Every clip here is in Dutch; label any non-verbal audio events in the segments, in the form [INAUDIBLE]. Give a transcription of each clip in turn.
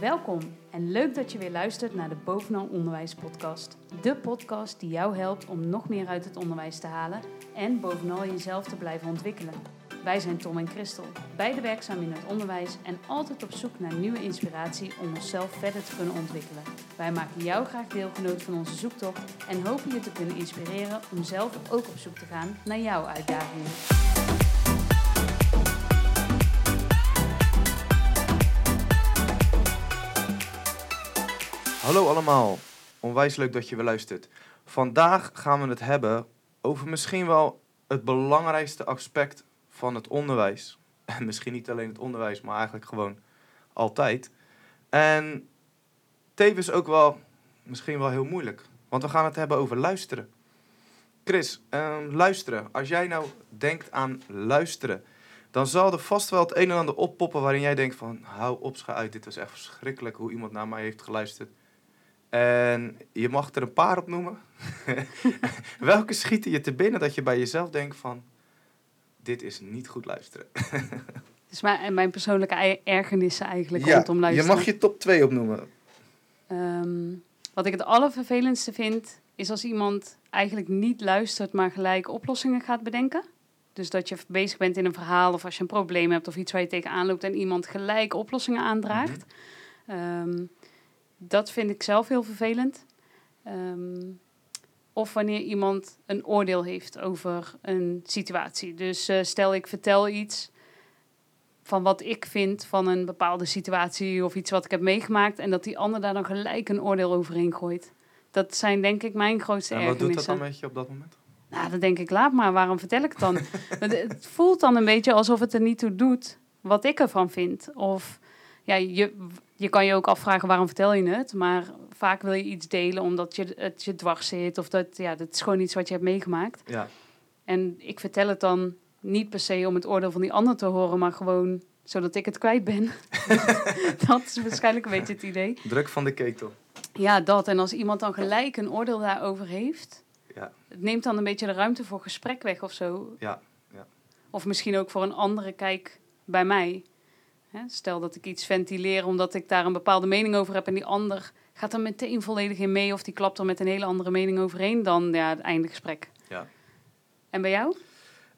Welkom en leuk dat je weer luistert naar de Bovenal Onderwijs podcast. De podcast die jou helpt om nog meer uit het onderwijs te halen en bovenal jezelf te blijven ontwikkelen. Wij zijn Tom en Christel, beide werkzaam in het onderwijs en altijd op zoek naar nieuwe inspiratie om onszelf verder te kunnen ontwikkelen. Wij maken jou graag deelgenoot van onze zoektocht en hopen je te kunnen inspireren om zelf ook op zoek te gaan naar jouw uitdagingen. Hallo allemaal, onwijs leuk dat je weer luistert. Vandaag gaan we het hebben over misschien wel het belangrijkste aspect van het onderwijs. [LAUGHS] En misschien niet alleen het onderwijs, maar eigenlijk gewoon altijd. En tevens ook wel misschien wel heel moeilijk, want we gaan het hebben over luisteren. Chris, ehm, luisteren. Als jij nou denkt aan luisteren, dan zal er vast wel het een en ander oppoppen waarin jij denkt van, hou op, scha dit was echt verschrikkelijk hoe iemand naar mij heeft geluisterd. En je mag er een paar op noemen. [LAUGHS] Welke schieten je te binnen dat je bij jezelf denkt van... Dit is niet goed luisteren. [LAUGHS] Dus mijn, mijn persoonlijke ergernissen eigenlijk ja, rondom je luisteren. mag je top 2 opnoemen. Ehm, wat ik het allervervelendste vind, is als iemand eigenlijk niet luistert, maar gelijk oplossingen gaat bedenken. Dus dat je bezig bent in een verhaal of als je een probleem hebt of iets waar je tegenaan loopt en iemand gelijk oplossingen aandraagt. Ehm, dat vind ik zelf heel vervelend. Ehm, of wanneer iemand een oordeel heeft over een situatie. Dus eh, stel ik vertel iets van wat ik vind van een bepaalde situatie of iets wat ik heb meegemaakt. En dat die ander daar dan gelijk een oordeel overheen gooit. Dat zijn denk ik mijn grootste En wat doet dat dan met je op dat moment? Nou, dan denk ik, laat maar, waarom vertel ik het dan? [LAUGHS] Het voelt dan een beetje alsof het er niet toe doet wat ik ervan vind. Of ja, je, je kan je ook afvragen waarom vertel je het. Maar vaak wil je iets delen omdat je, het je dwars zit. Of dat, ja, dat is gewoon iets wat je hebt meegemaakt. Ja, En ik vertel het dan niet per se om het oordeel van die ander te horen, maar gewoon zodat ik het kwijt ben. [LAUGHS] dat is waarschijnlijk een beetje het idee. druk van de ketel. Ja, dat. En als iemand dan gelijk een oordeel daarover heeft, Ja, het neemt dan een beetje de ruimte voor gesprek weg of zo. ja, ja. Of misschien ook voor een andere kijk bij mij. Hè, stel dat ik iets ventileer omdat ik daar een bepaalde mening over heb en die ander gaat er meteen volledig in mee of die klapt er met een hele andere mening overheen, dan ja, het einde gesprek. ja. En bij jou?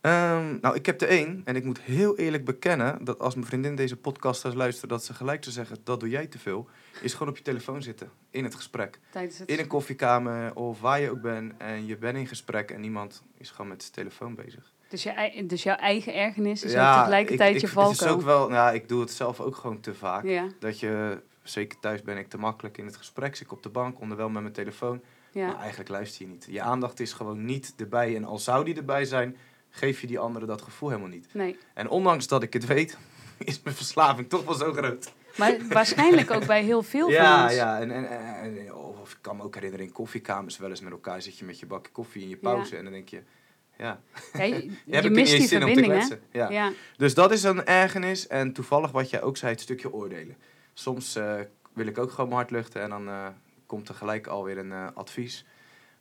Ehm, nou, ik heb er één. En ik moet heel eerlijk bekennen dat als mijn vriendin deze podcast gaat luisteren, dat ze gelijk zou zeggen, dat doe jij te veel. Is gewoon op je telefoon zitten, in het gesprek. Tijdens het In een koffiekamer of waar je ook bent. En je bent in gesprek en iemand is gewoon met zijn telefoon bezig. Dus, je, dus jouw eigen ergernis is ook tegelijkertijd ik, je ik, Het is valkuil. ook wel, nou, ik doe het zelf ook gewoon te vaak. Ja, Dat je, zeker thuis ben ik te makkelijk in het gesprek. Zit ik op de bank, onderwel met mijn telefoon. Maar ja. eigenlijk luister je niet. Je aandacht is gewoon niet erbij. En al zou die erbij zijn, geef je die andere dat gevoel helemaal niet. Nee. En ondanks dat ik het weet, [LAUGHS] is mijn verslaving toch wel zo groot. Maar waarschijnlijk ook bij heel veel [LAUGHS] van ja, ons. ja. En, en, en- of ik kan me ook herinneren in koffiekamers wel eens met elkaar zit je met je bakje koffie in je pauze. En dan denk je, ja, Ja, je [LAUGHS] ik mist die verbinding, hè? Ja. Ja. Dus dat is een ergernis. En toevallig wat jij ook zei, het stukje oordelen. Soms eh, wil ik ook gewoon mijn hart luchten en dan eh, komt er gelijk alweer een eh, advies.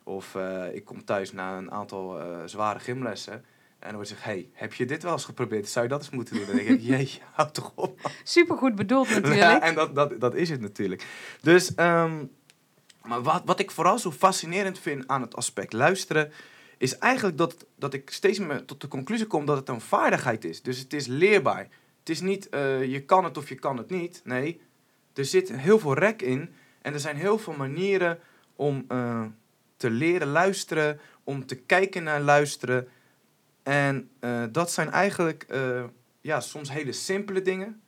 Of ik kom thuis na een aantal zware gymlessen. En dan wordt gezegd, hey, heb je dit wel eens geprobeerd? Zou je dat eens moeten doen? Dan denk ik, [LAUGHS] jeetje, houd toch op. Super goed bedoeld [LAUGHS] natuurlijk. Ja, en dat, dat, dat is het natuurlijk. Dus, ehm, maar wat, wat ik vooral zo fascinerend vind aan het aspect luisteren, is eigenlijk dat, dat ik steeds meer tot de conclusie kom dat het een vaardigheid is. Dus het is leerbaar. Het is niet eh, je kan het of je kan het niet. Nee, er zit heel veel rek in. En er zijn heel veel manieren om eh, te leren luisteren, om te kijken naar luisteren. En eh, dat zijn eigenlijk ja, soms hele simpele dingen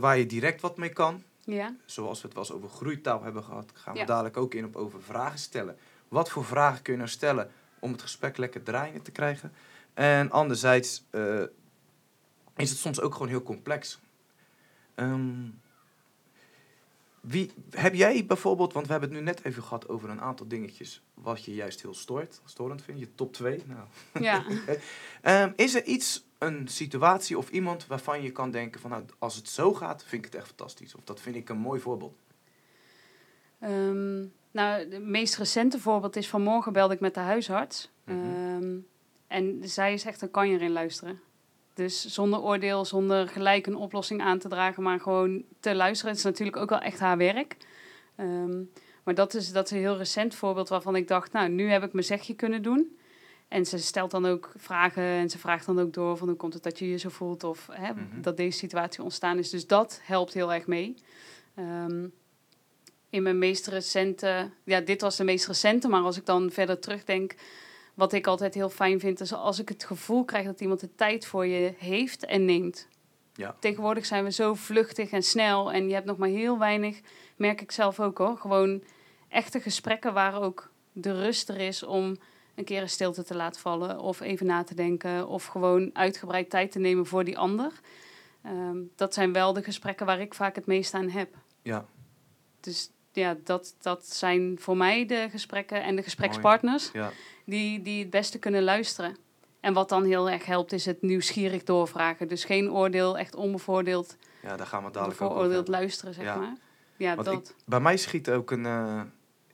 waar je direct wat mee kan. Ja. Zoals we het wel eens over groeitaal hebben gehad, gaan we Ja. dadelijk ook in op over vragen stellen. Wat voor vragen kun je nou stellen om het gesprek lekker draaiende te krijgen? En anderzijds eh, is het soms ook gewoon heel complex. Ehm, wie, heb jij bijvoorbeeld, want we hebben het nu net even gehad over een aantal dingetjes wat je juist heel stoort, storend vindt, je top 2. Nou, Ja. [LAUGHS] Ehm, is er iets, een situatie of iemand waarvan je kan denken van nou, als het zo gaat, vind ik het echt fantastisch. Of dat vind ik een mooi voorbeeld. Ehm, nou, het meest recente voorbeeld is vanmorgen belde ik met de huisarts. Mhm. Ehm, en zij zegt, dan kan je erin luisteren. Dus zonder oordeel, zonder gelijk een oplossing aan te dragen, maar gewoon te luisteren. Het is natuurlijk ook wel echt haar werk. Ehm, maar dat is, dat is een heel recent voorbeeld waarvan ik dacht, nou, nu heb ik mijn zegje kunnen doen. En ze stelt dan ook vragen en ze vraagt dan ook door van hoe komt het dat je je zo voelt of hè, Mhm. dat deze situatie ontstaan is. Dus dat helpt heel erg mee. Ehm, in mijn meest recente, ja, dit was de meest recente, maar als ik dan verder terugdenk, wat ik altijd heel fijn vind, is als ik het gevoel krijg dat iemand de tijd voor je heeft en neemt. Ja. Tegenwoordig zijn we zo vluchtig en snel en je hebt nog maar heel weinig, merk ik zelf ook hoor, gewoon echte gesprekken waar ook de rust er is om een keer een stilte te laten vallen of even na te denken of gewoon uitgebreid tijd te nemen voor die ander. Ehm, dat zijn wel de gesprekken waar ik vaak het meest aan heb. Ja. Dus ja, dat, dat zijn voor mij de gesprekken en de gesprekspartners Ja. die, die het beste kunnen luisteren. En wat dan heel erg helpt, is het nieuwsgierig doorvragen. Dus geen oordeel, echt onbevooroordeeld, ja, daar gaan we dadelijk ook over luisteren, zeg Ja. maar. Ja, Want dat. Bij mij schiet ook een... eh,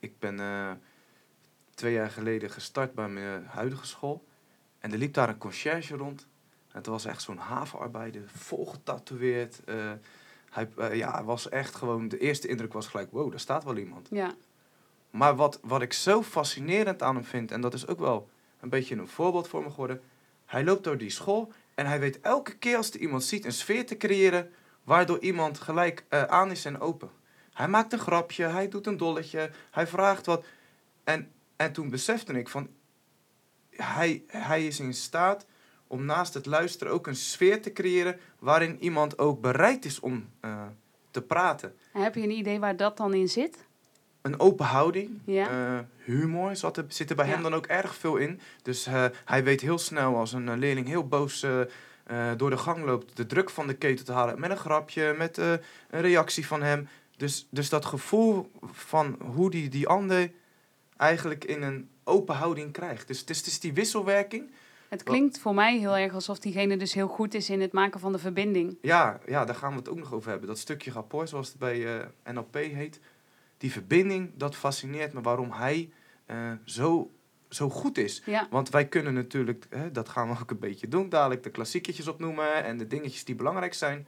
ik ben eh, twee jaar geleden gestart bij mijn huidige school. En er liep daar een conciërge rond. En het was echt zo'n havenarbeider, vol getatoeëerd. eh, hij, eh, ja, hij was echt gewoon... De eerste indruk was gelijk, wow, daar staat wel iemand. Ja, Maar wat, wat ik zo fascinerend aan hem vind, en dat is ook wel een beetje een voorbeeld voor me geworden. Hij loopt door die school en hij weet elke keer als er iemand ziet een sfeer te creëren waardoor iemand gelijk eh, aan is en open. Hij maakt een grapje, hij doet een dolletje, hij vraagt wat. En, en toen besefte ik van, hij, hij is in staat om naast het luisteren ook een sfeer te creëren waarin iemand ook bereid is om eh, te praten. en heb je een idee waar dat dan in zit? Een open houding, Ja. eh, humor zat er, zit er bij Ja. hem dan ook erg veel in. Dus eh, hij weet heel snel als een leerling heel boos door de gang loopt, de druk van de ketel te halen met een grapje, met een reactie van hem. Dus, dus dat gevoel van hoe die, die ander eigenlijk in een open houding krijgt. Dus het is, het is die wisselwerking. Het klinkt voor mij heel erg alsof diegene dus heel goed is in het maken van de verbinding. Ja, ja, daar gaan we het ook nog over hebben. Dat stukje rapport, zoals het bij eh, NLP heet. Die verbinding, dat fascineert me waarom hij eh, zo, zo goed is. Ja, Want wij kunnen natuurlijk, hè, dat gaan we ook een beetje doen, dadelijk de klassieketjes opnoemen en de dingetjes die belangrijk zijn.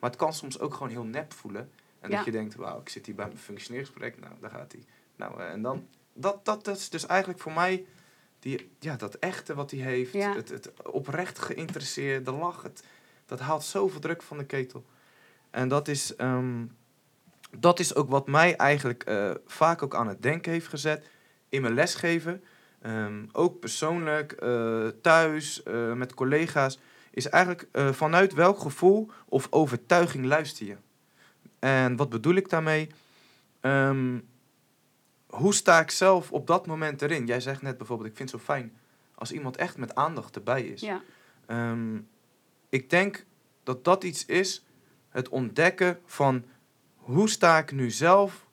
Maar het kan soms ook gewoon heel nep voelen. En Ja. dat je denkt, wauw, ik zit hier bij mijn functioneringsgesprek, nou, daar gaat hij. Nou, eh, en dan, dat, dat, dat is dus eigenlijk voor mij, die, ja, dat echte wat hij heeft, Ja. het, het oprecht geïnteresseerde lach, het, dat haalt zoveel druk van de ketel. En dat is, ehm, dat is ook wat mij eigenlijk eh, vaak ook aan het denken heeft gezet in mijn lesgeven. Ehm, ook persoonlijk, eh, thuis, eh, met collega's. Is eigenlijk vanuit welk gevoel of overtuiging luister je? En wat bedoel ik daarmee? Ehm, hoe sta ik zelf op dat moment erin? Jij zegt net bijvoorbeeld, ik vind het zo fijn als iemand echt met aandacht erbij is. ja, Ehm, ik denk dat dat iets is, het ontdekken van hoe sta ik nu zelf,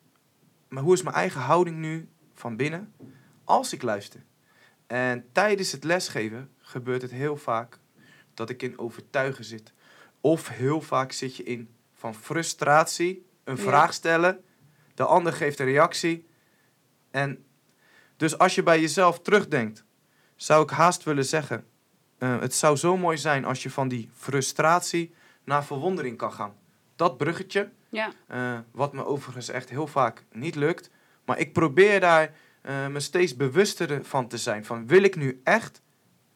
maar hoe is mijn eigen houding nu van binnen als ik luister. En tijdens het lesgeven gebeurt het heel vaak dat ik in overtuigen zit. Of heel vaak zit je in van frustratie, een Ja. vraag stellen, de ander geeft een reactie. En dus als je bij jezelf terugdenkt, zou ik haast willen zeggen, eh, het zou zo mooi zijn als je van die frustratie naar verwondering kan gaan. Dat bruggetje, ja, eh, wat me overigens echt heel vaak niet lukt. Maar ik probeer daar eh, me steeds bewuster van te zijn. Van wil ik nu echt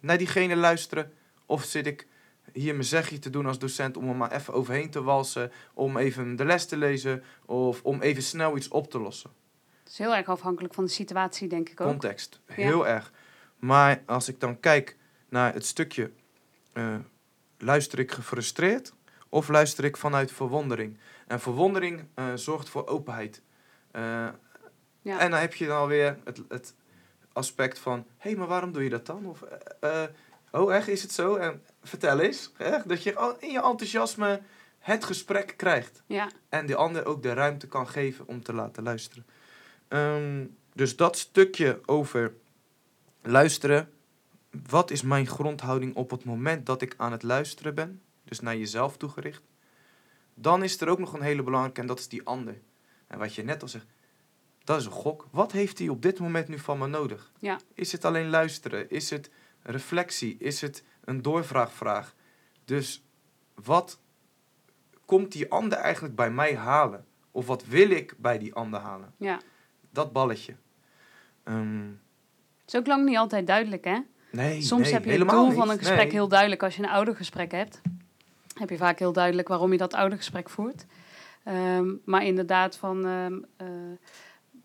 naar diegene luisteren? Of zit ik hier mijn zegje te doen als docent om er maar even overheen te walsen? Om even de les te lezen? Of om even snel iets op te lossen? Het is heel erg afhankelijk van de situatie, denk ik ook. Context, heel erg. Maar als ik dan kijk naar het stukje, eh, luister ik gefrustreerd of luister ik vanuit verwondering? En verwondering eh, zorgt voor openheid. Eh, Ja. En dan heb je dan alweer het, het aspect van, hé, maar waarom doe je dat dan? Of, oh, echt, is het zo? En vertel eens, echt, dat je in je enthousiasme het gesprek krijgt. Ja, En de ander ook de ruimte kan geven om te laten luisteren. Ehm, dus dat stukje over luisteren. Wat is mijn grondhouding op het moment dat ik aan het luisteren ben? Dus naar jezelf toegericht. Dan is er ook nog een hele belangrijke en dat is die ander. En wat je net al zegt, dat is een gok. Wat heeft hij op dit moment nu van me nodig? Ja. Is het alleen luisteren? Is het reflectie? Is het een doorvraagvraag? Dus wat komt die ander eigenlijk bij mij halen? Of wat wil ik bij die ander halen? Ja. Dat balletje. Ehm, Het is ook lang niet altijd duidelijk, hè? nee, Soms nee, heb je het doel van een gesprek Nee. heel duidelijk. Als je een oudergesprek hebt, heb je vaak heel duidelijk waarom je dat oudergesprek voert. Ehm, maar inderdaad, van, ehm, eh,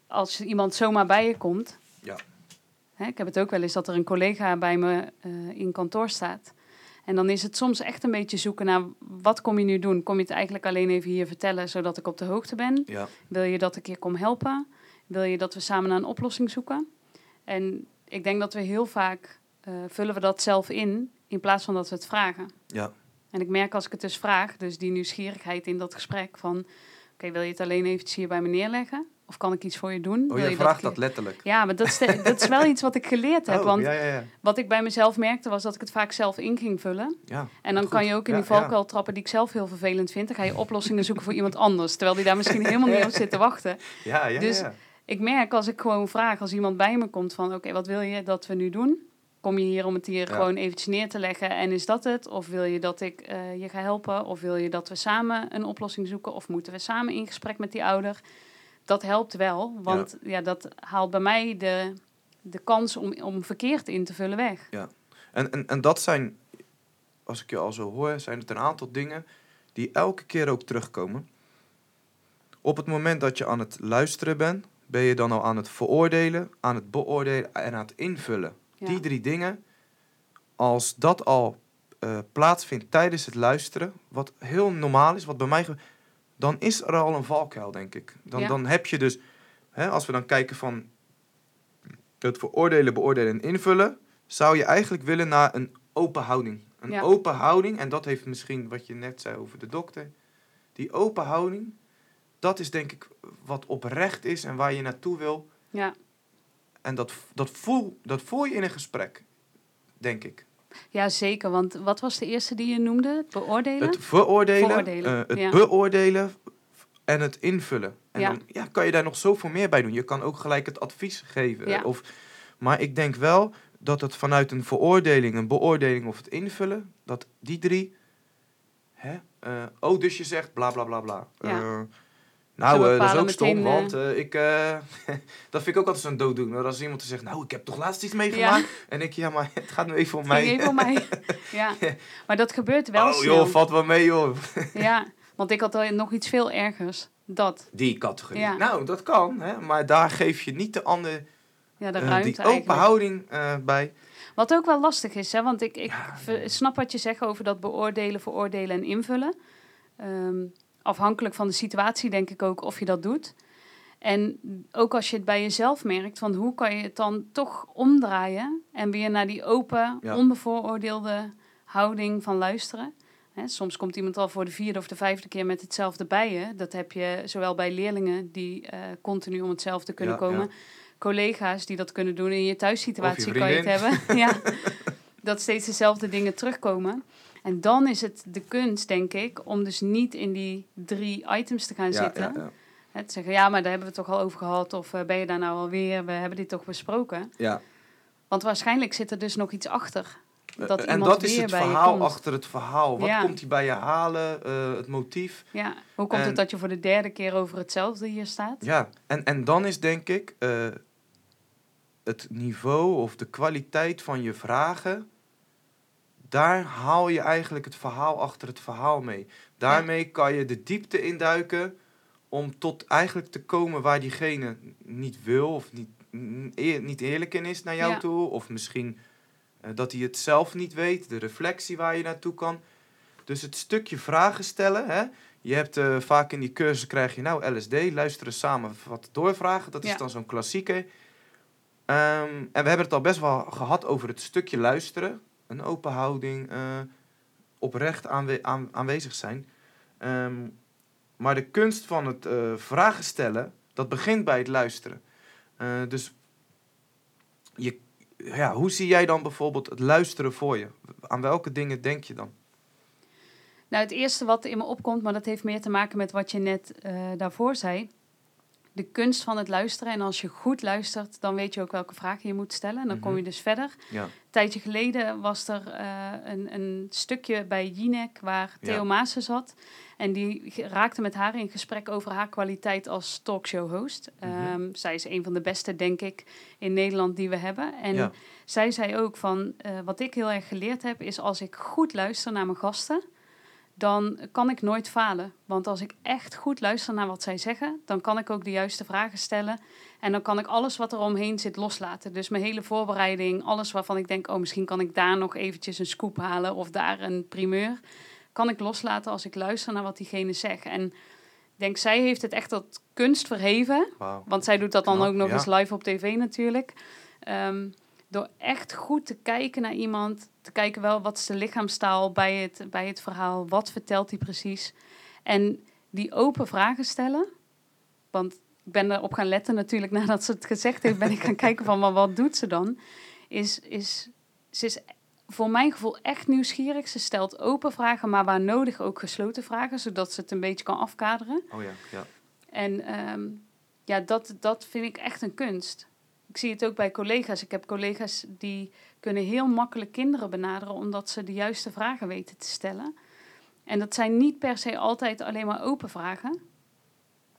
als iemand zomaar bij je komt... Ja. Hè, ik heb het ook wel eens dat er een collega bij me eh, in kantoor staat. En dan is het soms echt een beetje zoeken naar... wat kom je nu doen? Kom je het eigenlijk alleen even hier vertellen... zodat ik op de hoogte ben? Ja, Wil je dat ik je kom helpen? Wil je dat we samen naar een oplossing zoeken? En ik denk dat we heel vaak eh, vullen we dat zelf in, in plaats van dat we het vragen. ja, En ik merk als ik het dus vraag, dus die nieuwsgierigheid in dat gesprek van... Oké, wil je het alleen eventjes hier bij me neerleggen? Of kan ik iets voor je doen? oh, je vraagt dat letterlijk. Ja, maar dat is, de- dat is wel [LAUGHS] iets wat ik geleerd heb. Oh, want ja, ja, ja. wat ik bij mezelf merkte was dat ik het vaak zelf in ging vullen. ja. En dan Goed. kan je ook in die valkuil trappen die ik zelf heel vervelend vind. Dan ga je oplossingen zoeken voor iemand anders. Terwijl die daar misschien [LAUGHS] helemaal niet op zit te wachten. Ja, ja, Dus- ja. Ik merk als ik gewoon vraag, als iemand bij me komt van... oké, wat wil je dat we nu doen? Kom je hier om het hier Ja. gewoon eventjes neer te leggen en is dat het? Of wil je dat ik eh, je ga helpen? Of wil je dat we samen een oplossing zoeken? Of moeten we samen in gesprek met die ouder? Dat helpt wel, want ja. dat haalt bij mij de, de kans om, om verkeerd in te vullen weg. En, en, en dat zijn, als ik je al zo hoor, zijn het een aantal dingen die elke keer ook terugkomen. Op het moment dat je aan het luisteren bent, ben je dan al aan het veroordelen, aan het beoordelen en aan het invullen. Ja. Die drie dingen, als dat al eh, plaatsvindt tijdens het luisteren, wat heel normaal is, wat bij mij, dan is er al een valkuil, denk ik. Dan, Ja. dan heb je dus, hè, als we dan kijken van het veroordelen, beoordelen en invullen, zou je eigenlijk willen naar een open houding. Een Ja. open houding, en dat heeft misschien wat je net zei over de dokter. Die open houding, dat is denk ik wat oprecht is en waar je naartoe wil. Ja, En dat, dat, voel, dat voel je in een gesprek, denk ik. ja zeker. Want wat was de eerste die je noemde? Het beoordelen? Het veroordelen, Veroordelen, eh, het ja. beoordelen en het invullen. En Ja. dan ja, kan je daar nog zoveel meer bij doen. Je kan ook gelijk het advies geven. Ja. Of, maar ik denk wel dat het vanuit een veroordeling, een beoordeling of het invullen, dat die drie. Hè, eh, oh, dus je zegt bla bla bla bla. Ja. Nou, eh, dat is ook stom, meteen, eh, want eh, ik, [LAUGHS] dat vind ik ook altijd zo'n dooddoener. Als iemand te zegt, nou, ik heb toch laatst iets meegemaakt. En ik, ja, maar het gaat nu even om mij. even om mij. [LAUGHS] ja. Maar dat gebeurt wel oh snel. joh, valt wel mee joh. [LAUGHS] Ja, want ik had al nog iets veel ergers. Dat. Die categorie. Ja. Nou, dat kan, hè? maar daar geef je niet de ander Ja, de ruimte die open eigenlijk. houding bij. Wat ook wel lastig is, hè, want ik, ik Ja, snap wat je zegt over dat beoordelen, veroordelen en invullen. Ehm, afhankelijk van de situatie denk ik ook of je dat doet. En ook als je het bij jezelf merkt, van hoe kan je het dan toch omdraaien en weer naar die open, Ja. onbevooroordeelde houding van luisteren. Soms komt iemand al voor de vierde of de vijfde keer met hetzelfde bij je. Dat heb je zowel bij leerlingen die eh, continu om hetzelfde kunnen Ja, komen. ja. Collega's die dat kunnen doen in je thuissituatie je kan je het hebben. [LAUGHS] ja, dat steeds dezelfde dingen terugkomen. En dan is het de kunst, denk ik, om dus niet in die drie items te gaan Ja, zitten. ja, te zeggen, ja, maar daar hebben we het toch al over gehad. Of eh, ben je daar nou alweer? We hebben dit toch besproken. Ja. Want waarschijnlijk zit er dus nog iets achter. Dat Eh, en dat is het verhaal achter het verhaal. Wat Ja. komt hij bij je halen? eh, het motief. Ja, hoe komt En- het dat je voor de derde keer over hetzelfde hier staat? Ja, en, en dan is denk ik eh, het niveau of de kwaliteit van je vragen. Daar haal je eigenlijk het verhaal achter het verhaal mee. Daarmee kan je de diepte induiken om tot eigenlijk te komen waar diegene niet wil of niet, eer- niet eerlijk in is naar jou Ja. toe. Of misschien eh, dat hij het zelf niet weet, de reflectie waar je naartoe kan. Dus het stukje vragen stellen. Hè? Je hebt eh, vaak in die cursus krijg je nou LSD, luisteren samen, wat doorvragen. Dat is Ja. dan zo'n klassieker. Ehm, en we hebben het al best wel gehad over het stukje luisteren. Een open houding, eh, oprecht aan- aanwezig zijn. Ehm, maar de kunst van het eh, vragen stellen, dat begint bij het luisteren. Eh, dus je, ja, hoe zie jij dan bijvoorbeeld het luisteren voor je? Aan welke dingen denk je dan? Nou, het eerste wat in me opkomt, maar dat heeft meer te maken met wat je net daarvoor zei, de kunst van het luisteren. En als je goed luistert, dan weet je ook welke vragen je moet stellen. En dan kom je Mhm. dus verder. Ja. Een tijdje geleden was er eh, een, een stukje bij Jinek waar Theo Ja. Maassen zat. En die raakte met haar in gesprek over haar kwaliteit als talkshow-host. Mhm. Ehm, zij is een van de beste, denk ik, in Nederland die we hebben. En Ja. zij zei ook van, eh, wat ik heel erg geleerd heb, is als ik goed luister naar mijn gasten, dan kan ik nooit falen. Want als ik echt goed luister naar wat zij zeggen, dan kan ik ook de juiste vragen stellen. En dan kan ik alles wat er omheen zit loslaten. Dus mijn hele voorbereiding, alles waarvan ik denk, oh misschien kan ik daar nog eventjes een scoop halen of daar een primeur, kan ik loslaten als ik luister naar wat diegene zegt. En ik denk, zij heeft het echt tot kunst verheven. Wauw. Want zij doet dat dan ook nog ja. eens live op tv natuurlijk. Ehm, door echt goed te kijken naar iemand. Te kijken wel wat is de lichaamstaal bij het, bij het verhaal. Wat vertelt hij precies. En die open vragen stellen. Want ik ben erop gaan letten natuurlijk [LAUGHS] nadat ze het gezegd heeft. Ben ik gaan kijken van maar wat doet ze dan. Is, is, ze is voor mijn gevoel echt nieuwsgierig. Ze stelt open vragen, maar waar nodig ook gesloten vragen. Zodat ze het een beetje kan afkaderen. Oh ja, ja. En ehm, ja, dat, dat vind ik echt een kunst. Ik zie het ook bij collega's. Ik heb collega's die kunnen heel makkelijk kinderen benaderen omdat ze de juiste vragen weten te stellen. En dat zijn niet per se altijd alleen maar open vragen.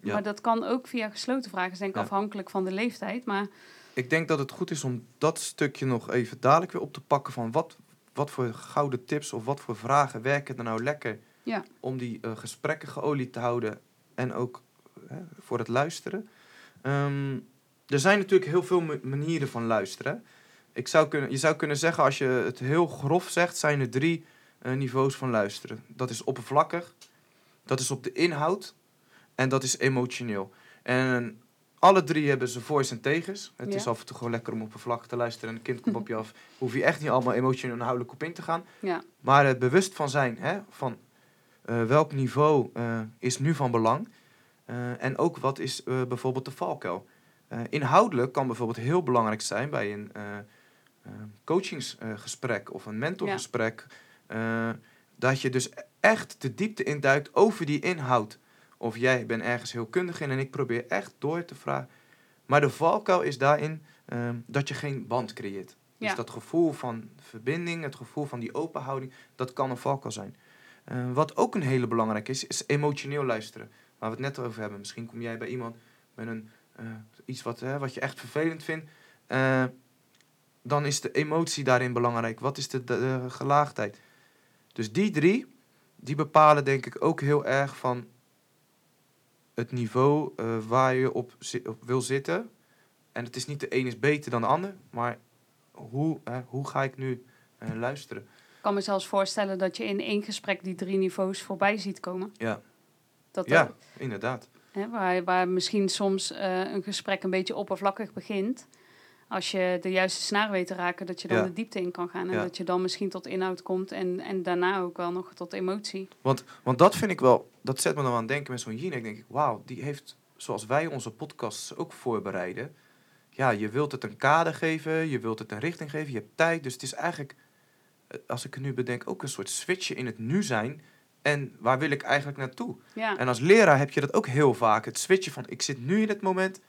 Ja. Maar dat kan ook via gesloten vragen, Ja. afhankelijk van de leeftijd. Maar Ik denk dat het goed is om dat stukje nog even dadelijk weer op te pakken van wat, wat voor gouden tips of wat voor vragen werken er nou lekker Ja. om die eh, gesprekken geolied te houden en ook eh, voor het luisteren. Ehm, er zijn natuurlijk heel veel ma- manieren van luisteren. Ik zou kunnen, je zou kunnen zeggen, als je het heel grof zegt, zijn er drie eh, niveaus van luisteren. Dat is oppervlakkig, dat is op de inhoud en dat is emotioneel. En alle drie hebben ze voor's en tegens. Het Ja. is af en toe gewoon lekker om oppervlakkig te luisteren en een kind komt op [LAUGHS] je af. Hoef je echt niet allemaal emotioneel en inhoudelijk op in te gaan. ja, Maar het bewust van zijn, hè, van eh, welk niveau eh, is nu van belang. En ook wat is bijvoorbeeld de valkuil. Eh, inhoudelijk kan bijvoorbeeld heel belangrijk zijn bij een eh coachingsgesprek of een mentorgesprek. eh, dat je dus echt de diepte induikt over die inhoud. Of jij bent ergens heel kundig in en ik probeer echt door te vragen. Maar de valkuil is daarin eh, dat je geen band creëert. Dus Ja. dat gevoel van verbinding, het gevoel van die open houding, dat kan een valkuil zijn. Eh, wat ook een hele belangrijke is, is emotioneel luisteren. Waar we het net over hebben. Misschien kom jij bij iemand met een, eh, iets wat, hè, wat je echt vervelend vindt. Eh, dan is de emotie daarin belangrijk. Wat is de, de, de gelaagdheid? Dus die drie, die bepalen denk ik ook heel erg van het niveau eh, waar je op, zi- op wil zitten. En het is niet de een is beter dan de ander, maar hoe, hè, hoe ga ik nu luisteren? ik kan me zelfs voorstellen dat je in één gesprek die drie niveaus voorbij ziet komen. Ja, Dat ja inderdaad. Hè, waar, waar misschien soms eh, een gesprek een beetje oppervlakkig begint. Als je de juiste snaar weet te raken, dat je dan Ja. de diepte in kan gaan. En Ja. dat je dan misschien tot inhoud komt en, en daarna ook wel nog tot emotie. Want, want dat vind ik wel, dat zet me dan aan het denken met zo'n Jinek. denk ik, wauw, die heeft, zoals wij onze podcasts ook voorbereiden. Ja, je wilt het een kader geven, je wilt het een richting geven, je hebt tijd. Dus het is eigenlijk, eh, als ik het nu bedenk, ook een soort switchen in het nu zijn. En waar wil ik eigenlijk naartoe? Ja, En als leraar heb je dat ook heel vaak. Het switchen van, ik zit nu in het moment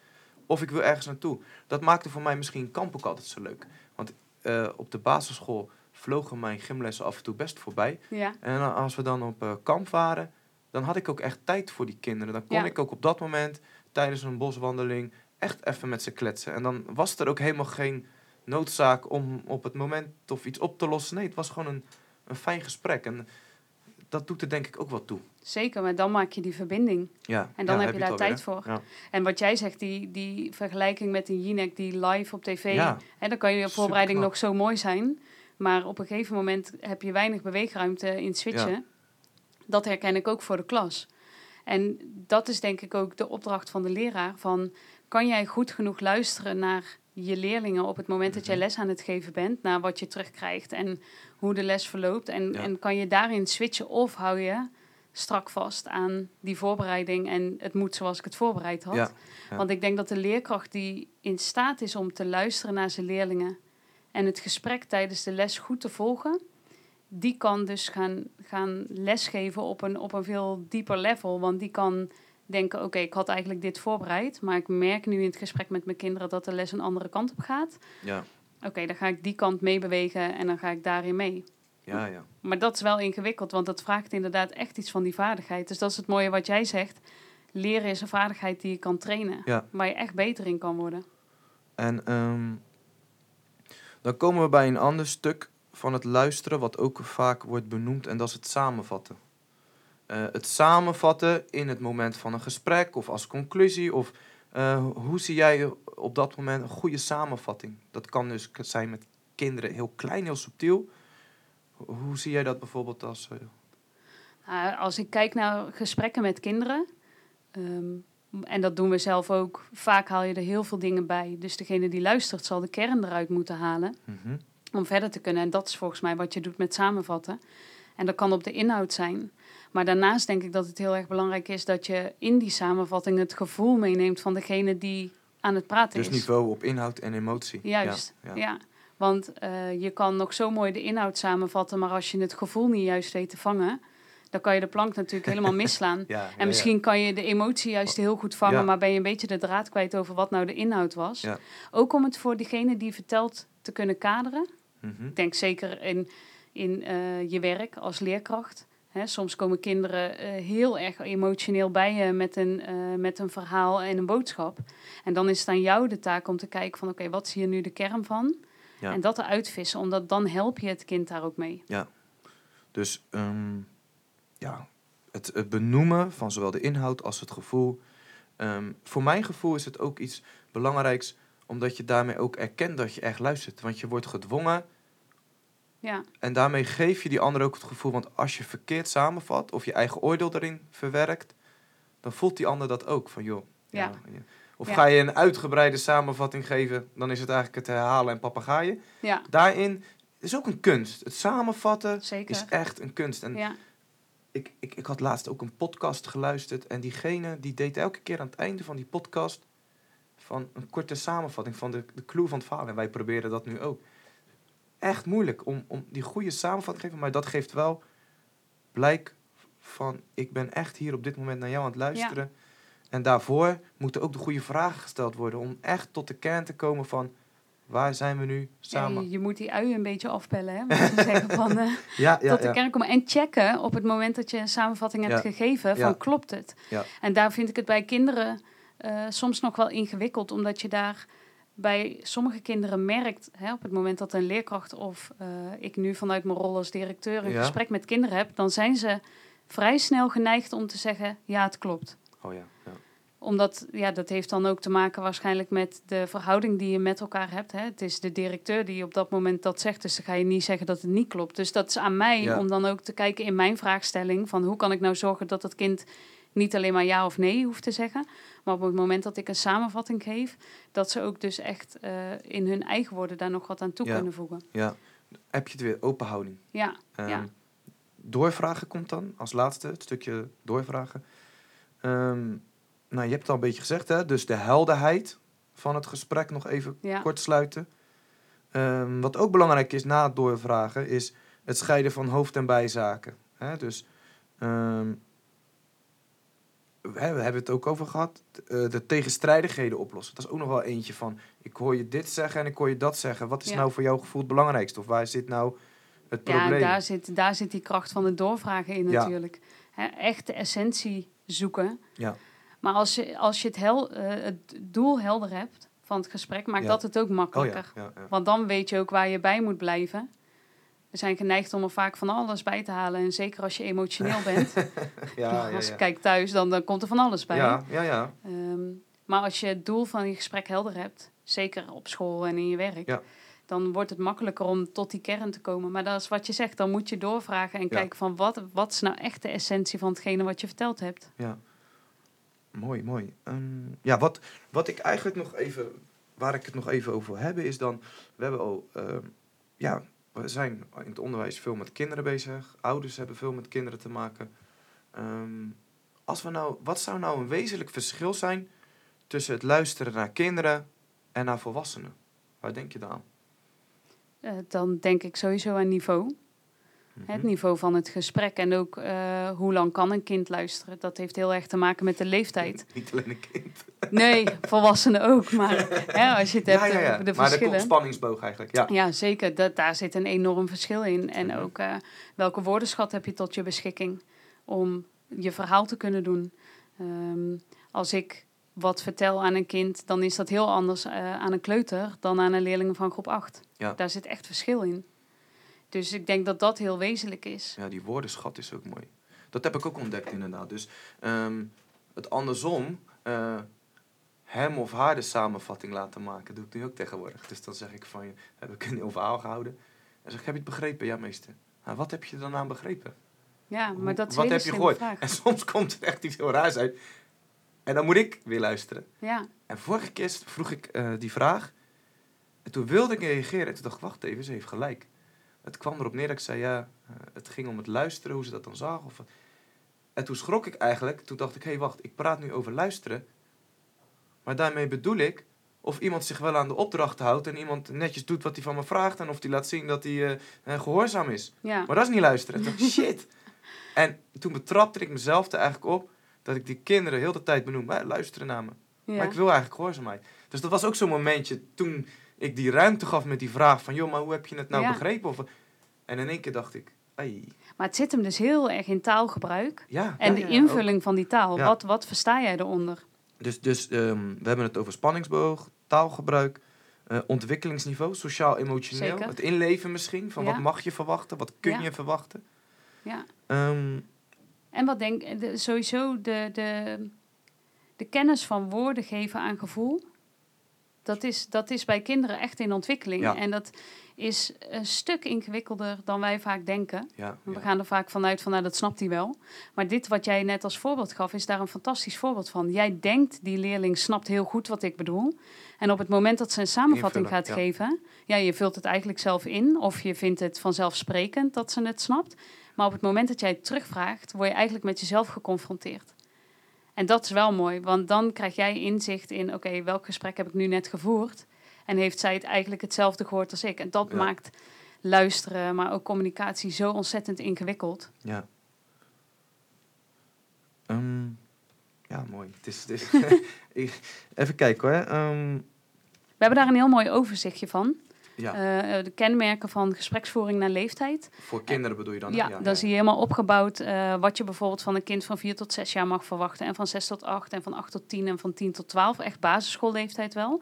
of ik wil ergens naartoe. Dat maakte voor mij misschien kamp ook altijd zo leuk. Want eh, op de basisschool vlogen mijn gymlessen af en toe best voorbij. ja, En als we dan op eh, kamp waren, dan had ik ook echt tijd voor die kinderen. Dan kon Ja. ik ook op dat moment, tijdens een boswandeling, echt even met ze kletsen. En dan was er ook helemaal geen noodzaak om op het moment of iets op te lossen. Nee, het was gewoon een, een fijn gesprek. En dat doet er denk ik ook wat toe. zeker. Maar dan maak je die verbinding. Ja, En dan ja, heb je daar tijd voor. Ja. En wat jij zegt, die, die vergelijking met een Jinek die live op tv... Ja. Hè, dan kan je voorbereiding nog zo mooi zijn. Maar op een gegeven moment heb je weinig beweegruimte in het switchen. Dat herken ik ook voor de klas. En dat is denk ik ook de opdracht van de leraar. Van, kan jij goed genoeg luisteren naar je leerlingen op het moment dat jij Mhm. les aan het geven bent, naar wat je terugkrijgt en hoe de les verloopt. En, Ja. en kan je daarin switchen of hou je strak vast aan die voorbereiding en het moet zoals ik het voorbereid had. Ja, ja. Want ik denk dat de leerkracht die in staat is om te luisteren naar zijn leerlingen en het gesprek tijdens de les goed te volgen, die kan dus gaan, gaan lesgeven op een, op een veel dieper level. Want die kan denken, oké, ik had eigenlijk dit voorbereid, maar ik merk nu in het gesprek met mijn kinderen dat de les een andere kant op gaat. Ja, Oké, dan ga ik die kant meebewegen en dan ga ik daarin mee. ja, ja. Maar dat is wel ingewikkeld, want dat vraagt inderdaad echt iets van die vaardigheid. Dus dat is het mooie wat jij zegt. Leren is een vaardigheid die je kan trainen, Ja. waar je echt beter in kan worden. En ehm, dan komen we bij een ander stuk van het luisteren, wat ook vaak wordt benoemd, en dat is het samenvatten. Eh, het samenvatten in het moment van een gesprek of als conclusie. Of eh, hoe zie jij op dat moment een goede samenvatting? Dat kan dus zijn met kinderen heel klein, heel subtiel. Ho- Hoe zie jij dat bijvoorbeeld als. eh, Nou, als ik kijk naar gesprekken met kinderen, ehm, en dat doen we zelf ook, vaak haal je er heel veel dingen bij. Dus degene die luistert zal de kern eruit moeten halen mhm, om verder te kunnen. En dat is volgens mij wat je doet met samenvatten. En dat kan op de inhoud zijn. Maar daarnaast denk ik dat het heel erg belangrijk is dat je in die samenvatting het gevoel meeneemt van degene die aan het praten Dus is. niveau op inhoud en emotie. Juist, Ja, ja. ja. Want eh, je kan nog zo mooi de inhoud samenvatten, maar als je het gevoel niet juist weet te vangen, dan kan je de plank natuurlijk helemaal [LAUGHS] misslaan. Ja, ja, ja. En misschien kan je de emotie juist heel goed vangen, maar ben je een beetje de draad kwijt over wat nou de inhoud was. Ook om het voor diegene die vertelt te kunnen kaderen. Mhm, Ik denk zeker in, in eh, je werk als leerkracht. Soms komen kinderen eh, heel erg emotioneel bij je met een, eh, met een verhaal en een boodschap. En dan is het aan jou de taak om te kijken van oké, wat is hier nu de kern van? Ja. En dat eruit vissen, omdat dan help je het kind daar ook mee. Dus ehm, ja, het, het benoemen van zowel de inhoud als het gevoel. Ehm, voor mijn gevoel is het ook iets belangrijks, omdat je daarmee ook erkent dat je echt luistert. Want je wordt gedwongen Ja, en daarmee geef je die ander ook het gevoel. Want als je verkeerd samenvat of je eigen oordeel erin verwerkt, dan voelt die ander dat ook. Van joh. Ja. ja. Of Ja. ga je een uitgebreide samenvatting geven, dan is het eigenlijk het herhalen en papegaaien. ja Daarin is ook een kunst. Het samenvatten zeker. is echt een kunst. En Ja, ik, ik, ik had laatst ook een podcast geluisterd. En diegene die deed elke keer aan het einde van die podcast. van een korte samenvatting van de, de clue van het verhaal. En wij proberen dat nu ook. Echt moeilijk om, om die goede samenvatting te geven. Maar dat geeft wel blijk van. ik ben echt hier op dit moment naar jou aan het luisteren. En daarvoor moeten ook de goede vragen gesteld worden. om echt tot de kern te komen van. waar zijn we nu Ja, samen? je, je moet die uien een beetje afpellen, hè? Moet zeggen van, [LAUGHS] eh, Ja, ja, tot de ja. kern komen. En checken op het moment dat je een samenvatting hebt Ja. gegeven, van Ja. klopt het? Ja. En daar vind ik het bij kinderen eh, soms nog wel ingewikkeld, omdat je daar bij sommige kinderen merkt, hè, op het moment dat een leerkracht of eh, ik nu vanuit mijn rol als directeur een Ja. gesprek met kinderen heb, dan zijn ze vrij snel geneigd om te zeggen, ja, het klopt Oh ja, ja. omdat, ja, dat heeft dan ook te maken waarschijnlijk met de verhouding die je met elkaar hebt. Hè. Het is de directeur die op dat moment dat zegt, dus dan ga je niet zeggen dat het niet klopt. Dus dat is aan mij Ja. om dan ook te kijken in mijn vraagstelling van hoe kan ik nou zorgen dat het kind niet alleen maar ja of nee hoeft te zeggen, maar op het moment dat ik een samenvatting geef, dat ze ook dus echt eh, in hun eigen woorden daar nog wat aan toe Ja. kunnen voegen. ja. Heb je het weer, open houding. Ja, Ehm, Ja. Doorvragen komt dan als laatste, het stukje doorvragen. Ehm, nou, je hebt het al een beetje gezegd, hè? dus de helderheid van het gesprek nog even ja, kort sluiten. Ehm, wat ook belangrijk is na het doorvragen, is het scheiden van hoofd- en bijzaken. Hè? Dus we hebben het ook over gehad, eh, de tegenstrijdigheden oplossen. Dat is ook nog wel eentje van, ik hoor je dit zeggen en ik hoor je dat zeggen. Wat is Ja. nou voor jouw gevoel het belangrijkste? Of waar zit nou het ja probleem? daar, zit, daar zit die kracht van het doorvragen in Ja. natuurlijk. Echt de essentie zoeken. Ja. Maar als je, als je het, hel, eh, het doel helder hebt van het gesprek, maakt Ja. dat het ook Oh makkelijker. ja, ja, ja. Want dan weet je ook waar je bij moet blijven. We zijn geneigd om er vaak van alles bij te halen. En zeker als je emotioneel [LAUGHS] bent. ja, ja, als ja. kijk thuis, dan, dan komt er van alles bij. Ja, ja, ja. Ehm, maar als je het doel van je gesprek helder hebt, zeker op school en in je werk, Ja. dan wordt het makkelijker om tot die kern te komen. Maar dat is wat je zegt, dan moet je doorvragen en kijken van wat, wat is nou echt de essentie van hetgene wat je verteld hebt. ja. Mooi, mooi. Ehm, ja, wat, wat ik eigenlijk nog even, waar ik het nog even over wil hebben, is dan, we hebben al, ehm, ja, we zijn in het onderwijs veel met kinderen bezig. Ouders hebben veel met kinderen te maken. Ehm, als we nou, wat zou nou een wezenlijk verschil zijn tussen het luisteren naar kinderen en naar volwassenen? Waar denk je dan? Eh, dan denk ik sowieso aan niveau. Het Mhm. niveau van het gesprek en ook eh, hoe lang kan een kind luisteren. Dat heeft heel erg te maken met de leeftijd. [LAUGHS] Niet alleen een kind. Nee, volwassenen ook. Maar hè, als je het hebt ja, ja, ja. over de maar de verschillen. spanningsboog eigenlijk. Ja. Ja, zeker. Dat, daar zit een enorm verschil in. En ook eh, welke woordenschat heb je tot je beschikking om je verhaal te kunnen doen. Ehm, als ik wat vertel aan een kind, dan is dat heel anders eh, aan een kleuter dan aan een leerling van groep 8. Ja. Daar zit echt verschil in. Dus ik denk dat dat heel wezenlijk is. Ja, die woordenschat is ook mooi. Dat heb ik ook ontdekt inderdaad. Dus ehm, het andersom, eh, hem of haar de samenvatting laten maken, doe ik nu ook tegenwoordig. Dus dan zeg ik van, je, heb ik een heel verhaal gehouden. En zeg ik, heb je het begrepen? Ja, meester. Nou, wat heb je dan aan begrepen? Ja, maar dat is wat heb je gehoord? vraag. En soms komt er echt iets heel raars uit. En dan moet ik weer luisteren. Ja, En vorige keer vroeg ik eh, die vraag. En toen wilde ik reageren. En toen dacht ik, wacht even, ze heeft gelijk. Het kwam erop neer dat ik zei, ja, eh, het ging om het luisteren, hoe ze dat dan zag. Of, en toen schrok ik eigenlijk. Toen dacht ik, hé, hey, wacht, ik praat nu over luisteren. Maar daarmee bedoel ik of iemand zich wel aan de opdracht houdt... en iemand netjes doet wat hij van me vraagt... en of hij laat zien dat hij eh, eh, gehoorzaam is. ja. Maar dat is niet luisteren. Toen dacht ik, shit. En toen betrapte ik mezelf er eigenlijk op... dat ik die kinderen heel de tijd benoem. "Hé, luisteren naar me. ja. Maar ik wil eigenlijk gehoorzaamheid. Dus dat was ook zo'n momentje toen ik die ruimte gaf met die vraag van... joh, maar hoe heb je het nou Ja. begrepen? Of, en in één keer dacht ik, hey, Maar het zit hem dus heel erg in taalgebruik. ja. En ja, de invulling van die taal. Wat, wat versta jij eronder? Dus, dus ehm, we hebben het over spanningsboog, taalgebruik... eh, ontwikkelingsniveau, sociaal-emotioneel. Het inleven misschien, van wat mag je verwachten? Wat kun je verwachten? Ja. Ehm, En wat denk de, sowieso de, de, de kennis van woorden geven aan gevoel. Dat is, dat is bij kinderen echt in ontwikkeling. Ja. En dat is een stuk ingewikkelder dan wij vaak denken. ja, We ja. gaan er vaak vanuit van, nou, dat snapt hij wel. Maar dit wat jij net als voorbeeld gaf, is daar een fantastisch voorbeeld van. Jij denkt, die leerling snapt heel goed wat ik bedoel. En op het moment dat ze een samenvatting Invullen, gaat geven... Ja, je vult het eigenlijk zelf in. Of je vindt het vanzelfsprekend dat ze het snapt. Maar op het moment dat jij het terugvraagt... word je eigenlijk met jezelf geconfronteerd. En dat is wel mooi, want dan krijg jij inzicht in... oké, welk gesprek heb ik nu net gevoerd? En heeft zij het eigenlijk hetzelfde gehoord als ik? En dat Ja. maakt luisteren, maar ook communicatie zo ontzettend ingewikkeld. Ja. Ehm, ja, mooi. Het is, het is [LAUGHS] [LAUGHS] Even kijken hoor. Ehm, We hebben daar een heel mooi overzichtje van. Ja, Eh, de kenmerken van gespreksvoering naar leeftijd. voor kinderen bedoel je dan? hè? Ja, dan zie je helemaal opgebouwd eh, wat je bijvoorbeeld van een kind van 4 tot 6 jaar mag verwachten. En van 6 tot 8 en van 8 tot 10 en van 10 tot 12. Echt basisschoolleeftijd wel.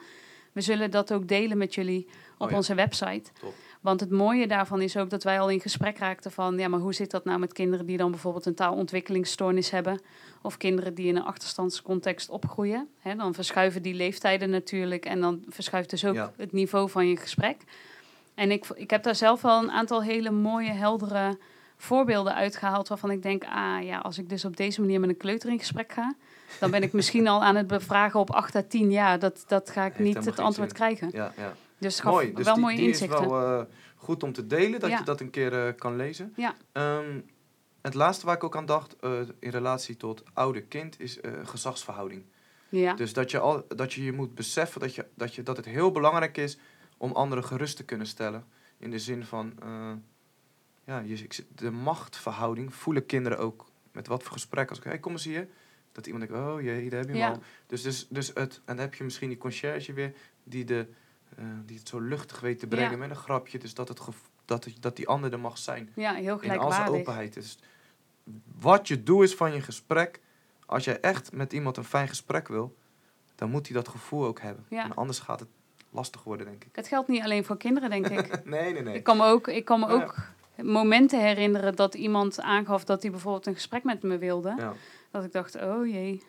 We zullen dat ook delen met jullie op Oh ja. onze website. Top. Want het mooie daarvan is ook dat wij al in gesprek raakten van... ja, maar hoe zit dat nou met kinderen die dan bijvoorbeeld een taalontwikkelingsstoornis hebben... of kinderen die in een achterstandscontext opgroeien. Hè, dan verschuiven die leeftijden natuurlijk... en dan verschuift dus ook Ja. het niveau van je gesprek. En ik, ik heb daar zelf wel een aantal hele mooie, heldere voorbeelden uitgehaald... waarvan ik denk, ah ja, als ik dus op deze manier met een kleuter in gesprek ga... dan ben ik misschien al aan het bevragen op 8 à 10 jaar. Dat, dat ga ik Heeft niet het antwoord zin. krijgen. Ja, ja. Dus gaf Mooi. Dus wel die, mooie die inzichten. is wel eh, goed om te delen, dat Ja. je dat een keer eh, kan lezen. Ja. Ehm, het laatste waar ik ook aan dacht, eh, in relatie tot ouder-kind, is eh, gezagsverhouding. Ja. Dus dat je, al, dat je je moet beseffen dat, je, dat, je, dat het heel belangrijk is om anderen gerust te kunnen stellen. In de zin van, ja, je, de machtverhouding voelen kinderen ook. Met wat voor gesprek. Als ik, hey, kom eens hier. Dat iemand denkt, oh jee, daar heb je hem Ja. al. Dus, dus, dus het, en dan heb je misschien die conciërge weer, die, de, eh, die het zo luchtig weet te brengen Ja. met een grapje. Dus dat, het dat, het- dat die ander er mag zijn. Ja, heel In al zijn gelijkwaardig. openheid. Dus wat je doel is van je gesprek, als jij echt met iemand een fijn gesprek wil, dan moet hij dat gevoel ook hebben. Ja. En anders gaat het lastig worden, denk ik. Het geldt niet alleen voor kinderen, denk ik. [LAUGHS] Nee, nee, nee. Ik kan me ook, ik kan me ook momenten herinneren dat iemand aangaf dat hij bijvoorbeeld een gesprek met me wilde. Ja, Dat ik dacht, oh jee.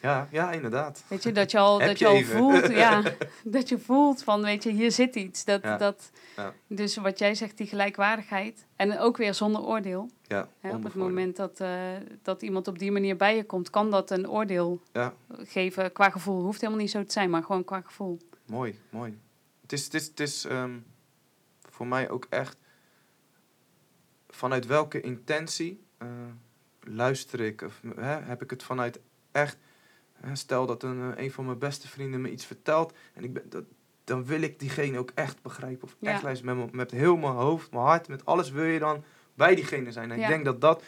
Ja, ja inderdaad. Weet je, dat je al, [LAUGHS] dat je je al voelt, ja, [LAUGHS] dat je voelt van, weet je, hier zit iets. Dat, Ja. dat, Ja. Dus wat jij zegt, die gelijkwaardigheid. En ook weer zonder oordeel. Ja, op het moment dat, eh, dat iemand op die manier bij je komt, kan dat een oordeel Ja, geven qua gevoel. Hoeft helemaal niet zo te zijn, maar gewoon qua gevoel. mooi, mooi. Het is, het is, het is ehm, voor mij ook echt vanuit welke intentie eh, luister ik? Of hè, heb ik het vanuit echt... stel dat een, eh, een van mijn beste vrienden me iets vertelt en ik ben, dat, dan wil ik diegene ook echt begrijpen of Ja. echt luisteren met, met heel mijn hoofd, mijn hart, met alles wil je dan bij diegene zijn. En Ja. ik denk dat dat...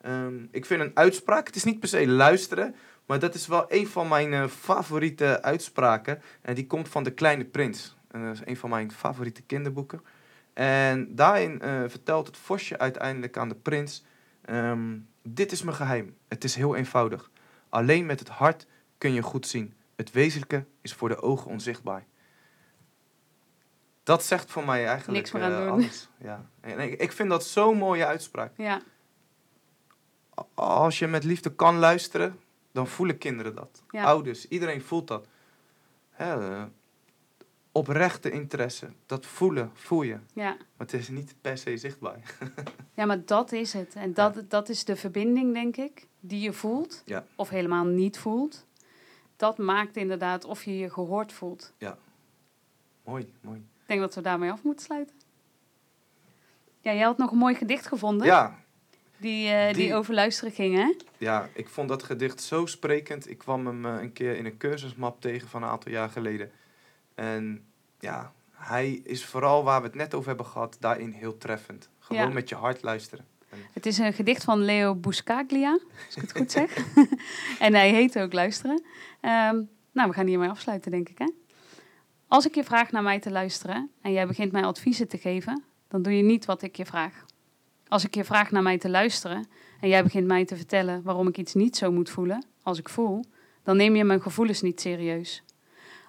ehm, ik vind een uitspraak, het is niet per se luisteren... maar dat is wel een van mijn eh, favoriete uitspraken. En die komt van De Kleine Prins. En dat is een van mijn favoriete kinderboeken. En daarin eh, vertelt het vosje uiteindelijk aan de prins... ehm, dit is mijn geheim. Het is heel eenvoudig. Alleen met het hart kun je goed zien. Het wezenlijke is voor de ogen onzichtbaar. Dat zegt voor mij eigenlijk Niks meer aan eh, doen. alles. Ja. En ik, ik vind dat zo'n mooie uitspraak. Ja, Als je met liefde kan luisteren, dan voelen kinderen dat. Ja. Ouders, iedereen voelt dat. Hè, eh, oprechte interesse, dat voelen, voel je. ja. Maar het is niet per se zichtbaar. [LAUGHS] Ja, maar dat is het. En dat, dat is de verbinding, denk ik, die je voelt. Ja. Of helemaal niet voelt. Dat maakt inderdaad of je je gehoord voelt. Mooi, mooi. Ik denk dat we daarmee af moeten sluiten. Ja, jij had nog een mooi gedicht gevonden. Ja, Die, eh, die... Die- over luisteren ging, hè? Ja, ik vond dat gedicht zo sprekend. Ik kwam hem eh, een keer in een cursusmap tegen van een aantal jaar geleden. En ja, hij is vooral waar we het net over hebben gehad, daarin heel treffend. Gewoon Ja. met je hart luisteren. Het is een gedicht van Leo Buscaglia, als ik het goed zeg. [LAUGHS] [LAUGHS] en hij heet ook Luisteren. Ehm, nou, we gaan hiermee afsluiten, denk ik, hè? Als ik je vraag naar mij te luisteren en jij begint mij adviezen te geven, dan doe je niet wat ik je vraag. Als ik je vraag naar mij te luisteren en jij begint mij te vertellen waarom ik iets niet zo moet voelen als ik voel, dan neem je mijn gevoelens niet serieus.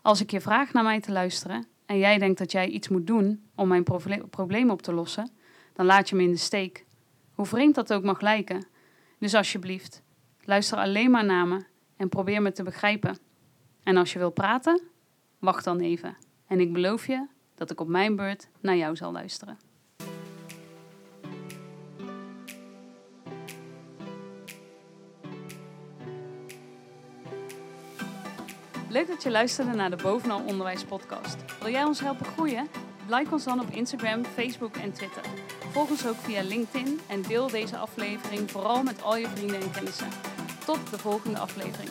Als ik je vraag naar mij te luisteren en jij denkt dat jij iets moet doen om mijn proble- probleem op te lossen, dan laat je me in de steek. Hoe vreemd dat ook mag lijken. Dus alsjeblieft, luister alleen maar naar me en probeer me te begrijpen. En als je wil praten, wacht dan even. En ik beloof je dat ik op mijn beurt naar jou zal luisteren. Leuk dat je luisterde naar de Bovenal Onderwijs podcast. Wil jij ons helpen groeien? Like ons dan op Instagram, Facebook en Twitter. Volg ons ook via LinkedIn en deel deze aflevering vooral met al je vrienden en kennissen. Tot de volgende aflevering.